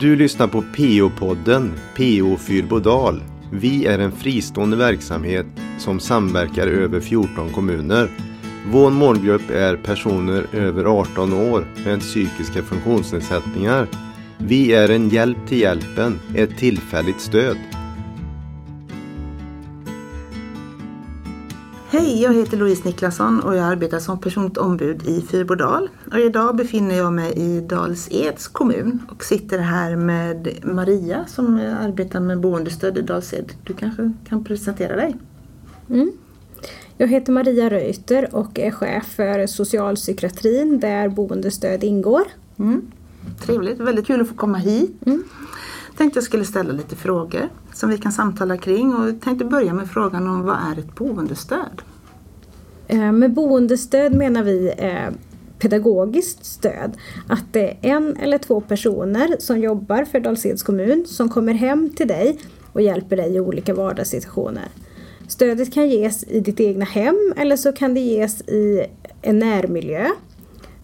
Du lyssnar på PO-podden PO Fyrbodal. Vi är en fristående verksamhet som samverkar över 14 kommuner. Vår målgrupp är personer över 18 år med psykiska funktionsnedsättningar. Vi är en hjälp till hjälpen, ett tillfälligt stöd. Hej, jag heter Louise Niklasson och jag arbetar som personligt ombud i Fyrbodal. Och idag befinner jag mig i Dals Eds kommun och sitter här med Maria som arbetar med boendestöd i Dals Ed. Du kanske kan presentera dig? Mm. Jag heter Maria Reuter och är chef för socialpsykiatrin där boendestöd ingår. Mm. Trevligt, väldigt kul att få komma hit. Mm. Tänkte jag skulle ställa lite frågor som vi kan samtala kring och tänkte börja med frågan om vad är ett boendestöd? Eh, med boendestöd menar vi eh, pedagogiskt stöd. Att det är en eller två personer som jobbar för Dals kommun som kommer hem till dig och hjälper dig i olika vardagssituationer. Stödet kan ges i ditt egna hem eller så kan det ges i en närmiljö.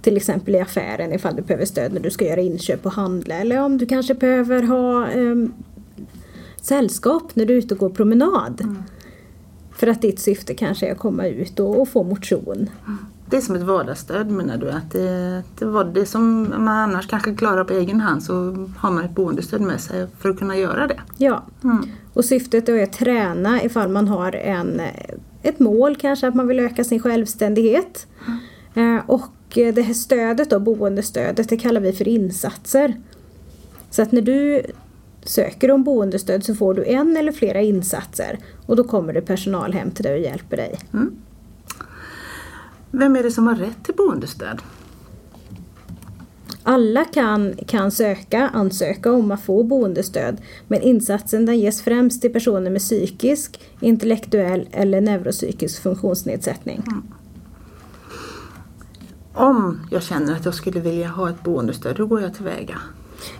Till exempel i affären ifall du behöver stöd när du ska göra inköp och handla eller om du kanske behöver ha em, sällskap när du är ute och går promenad. För att ditt syfte kanske är att komma ut och, och få motion. Det är som ett vardagsstöd menar du? Att det, det var det som man annars kanske klarar på egen hand så har man ett boendestöd med sig för att kunna göra det. Ja, Mm. och syftet är att träna ifall man har en, ett mål kanske att man vill öka sin självständighet. Eh, Och eh, det här stödet då, boendestödet, det kallar vi för insatser. Så att när du söker om boendestöd så får du en eller flera insatser och då kommer det personal hem till dig och hjälper dig. Vem är det som har rätt till boendestöd? Alla kan, kan söka, ansöka om att få boendestöd men insatsen den ges främst till personer med psykisk, intellektuell eller neuropsykisk funktionsnedsättning. Om jag känner att jag skulle vilja ha ett boendestöd, hur går jag tillväga?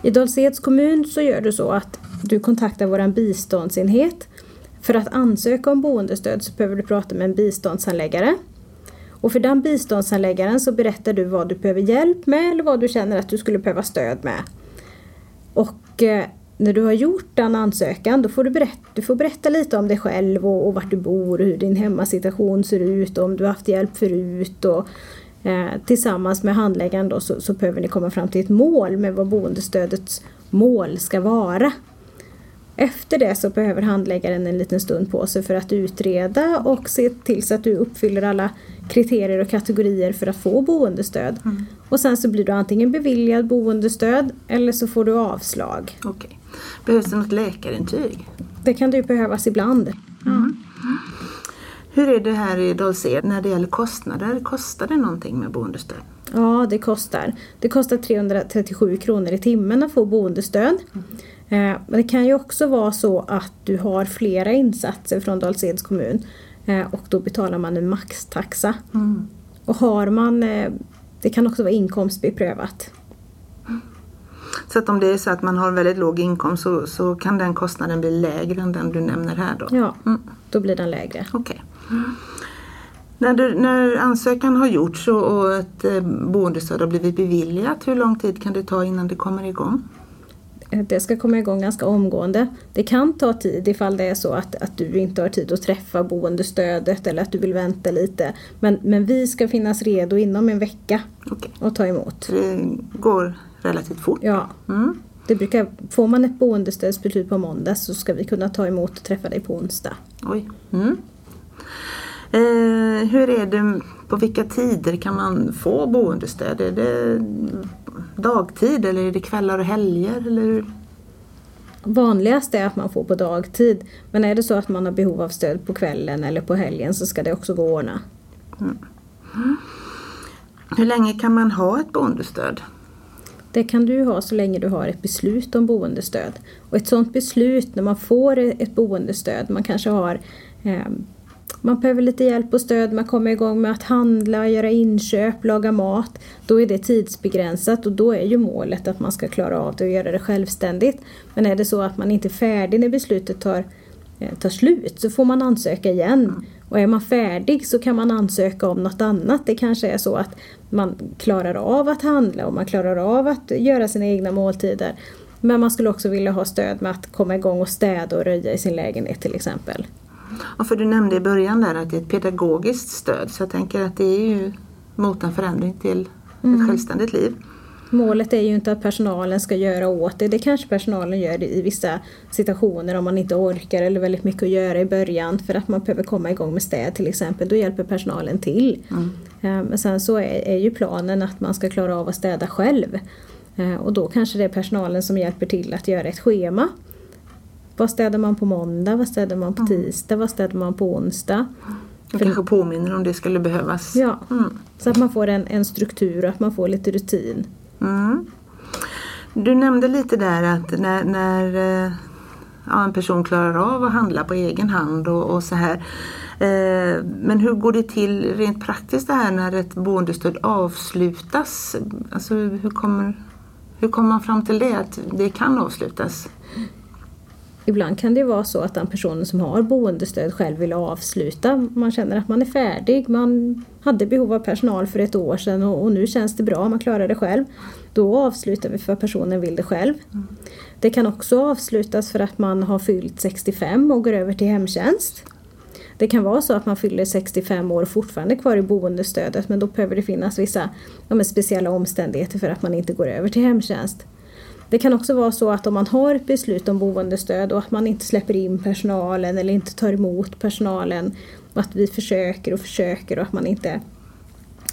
I Dals kommun så gör du så att du kontaktar vår biståndsenhet. För att ansöka om boendestöd så behöver du prata med en biståndshandläggare. Och för den biståndshandläggaren så berättar du vad du behöver hjälp med eller vad du känner att du skulle behöva stöd med. Och eh, när du har gjort den ansökan då får du berätta, du får berätta lite om dig själv och, och vart du bor och hur din hemmasituation ser ut och om du har haft hjälp förut. Och, tillsammans med handläggaren då så, så behöver ni komma fram till ett mål med vad boendestödets mål ska vara. Efter det så behöver handläggaren en liten stund på sig för att utreda och se till så att du uppfyller alla kriterier och kategorier för att få boendestöd. Och sen så blir du antingen beviljad boendestöd eller så får du avslag. Okej. Behövs det något läkarintyg? Det kan det ju behövas ibland. Hur är det här i Dals-Ed när det gäller kostnader? Kostar det någonting med boendestöd? Ja, det kostar. Det kostar 337 kronor i timmen att få boendestöd. Eh, Men det kan ju också vara så att du har flera insatser från Dals kommun eh, och då betalar man en maxtaxa. Och har man, eh, det kan också vara inkomstbeprövat. Så att om det är så att man har väldigt låg inkomst så, så kan den kostnaden bli lägre än den du nämner här då? Ja, Mm. då blir den lägre. När, du, när ansökan har gjorts och, och ett eh, boendestöd har blivit beviljat, hur lång tid kan det ta innan det kommer igång? Eh, Det ska komma igång ganska omgående. Det kan ta tid ifall det är så att, att du inte har tid att träffa boendestödet eller att du vill vänta lite. Men, men vi ska finnas redo inom en vecka Okej. att ta emot. Det går relativt fort? Ja, Mm. det brukar, får man ett boendestödsbeslut på måndag så ska vi kunna ta emot och träffa dig på onsdag. Oj. Mm. Eh, hur är det, på vilka tider kan man få boendestöd? Är det dagtid eller är det kvällar och helger? Eller? hur? Vanligast är att man får på dagtid. Men är det så att man har behov av stöd på kvällen eller på helgen så ska det också gå att ordna. hur länge kan man ha ett boendestöd? Det kan du ha så länge du har ett beslut om boendestöd. Och ett sådant beslut när man får ett boendestöd, man kanske har eh, man behöver lite hjälp och stöd, med att komma igång med att handla, göra inköp, laga mat. Då är det tidsbegränsat och då är ju målet att man ska klara av det och göra det självständigt. Men är det så att man inte är färdig när beslutet tar, eh, tar slut så får man ansöka igen. Och är man färdig så kan man ansöka om något annat. Det kanske är så att man klarar av att handla och man klarar av att göra sina egna måltider. Men man skulle också vilja ha stöd med att komma igång och städa och röja i sin lägenhet till exempel. Ja, för du nämnde i början där att det är ett pedagogiskt stöd så jag tänker att det är ju mot en förändring till ett självständigt liv. Målet är ju inte att personalen ska göra åt det. Det kanske personalen gör i vissa situationer om man inte orkar eller väldigt mycket att göra i början för att man behöver komma igång med städ till exempel. Då hjälper personalen till. Eh, Men sen så är, är ju planen att man ska klara av att städa själv. Eh, Och då kanske det är personalen som hjälper till att göra ett schema. Vad städar man på måndag? Vad städar man på tisdag? Vad städar man på onsdag? Och kanske påminner om det skulle behövas. Ja, Mm. så att man får en, en struktur och att man får lite rutin. Mm. Du nämnde lite där att när, när eh, ja, en person klarar av att handla på egen hand och, och så här. Eh, Men hur går det till rent praktiskt det här när ett boendestöd avslutas? Alltså hur kommer, hur kommer man fram till det, att det kan avslutas? Ibland kan det vara så att den personen som har boendestöd själv vill avsluta. Man känner att man är färdig, man hade behov av personal för ett år sedan och, och nu känns det bra, man klarar det själv. Då avslutar vi för att personen vill det själv. Det kan också avslutas för att man har fyllt 65 och går över till hemtjänst. Det kan vara så att man fyller 65 år och fortfarande är kvar i boendestödet men då behöver det finnas vissa ja, speciella omständigheter för att man inte går över till hemtjänst. Det kan också vara så att om man har ett beslut om boendestöd och att man inte släpper in personalen eller inte tar emot personalen och att vi försöker och försöker och att man inte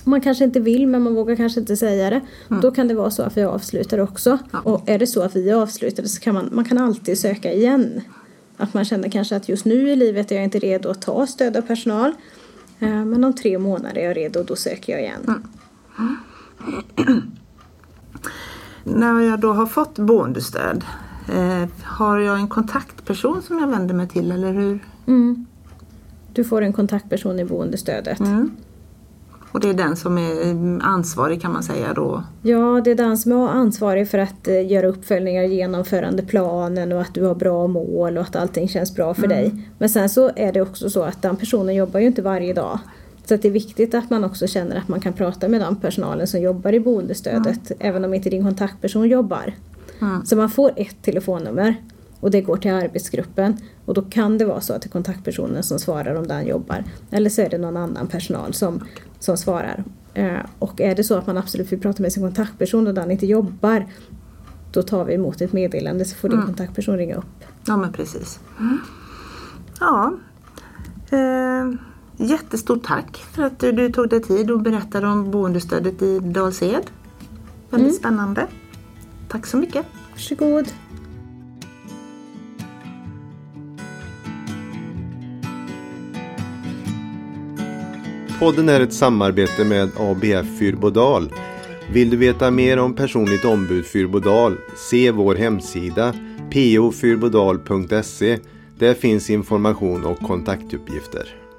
man kanske inte vill men man vågar kanske inte säga det. Då kan det vara så att vi avslutar också. Och är det så att vi avslutar så kan man, man kan alltid söka igen. Att man känner kanske att just nu i livet är jag inte redo att ta stöd av personal. Eh, Men om tre månader är jag redo och då söker jag igen. När jag då har fått boendestöd, eh, har jag en kontaktperson som jag vänder mig till eller hur? Mm. Du får en kontaktperson i boendestödet. Mm. Och det är den som är mm, ansvarig kan man säga då? Ja, det är den som är ansvarig för att eh, göra uppföljningar, genomförande planen och att du har bra mål och att allting känns bra för dig. Men sen så är det också så att den personen jobbar ju inte varje dag. Så att det är viktigt att man också känner att man kan prata med den personalen som jobbar i boendestödet även om inte din kontaktperson jobbar. Mm. Så man får ett telefonnummer och det går till arbetsgruppen och då kan det vara så att det är kontaktpersonen som svarar om den jobbar. Eller så är det någon annan personal som, som svarar. Eh, och är det så att man absolut vill prata med sin kontaktperson och den inte jobbar då tar vi emot ett meddelande så får din kontaktperson ringa upp. Ja men precis. Ja. Eh, jättestort tack för att du, du tog dig tid och berättade om boendestödet i Dals-Ed. Väldigt spännande. Tack så mycket. Varsågod! Podden är ett samarbete med ABF Fyrbodal. Vill du veta mer om personligt ombud Fyrbodal? Se vår hemsida pofyrbodal.se. Där finns information och kontaktuppgifter.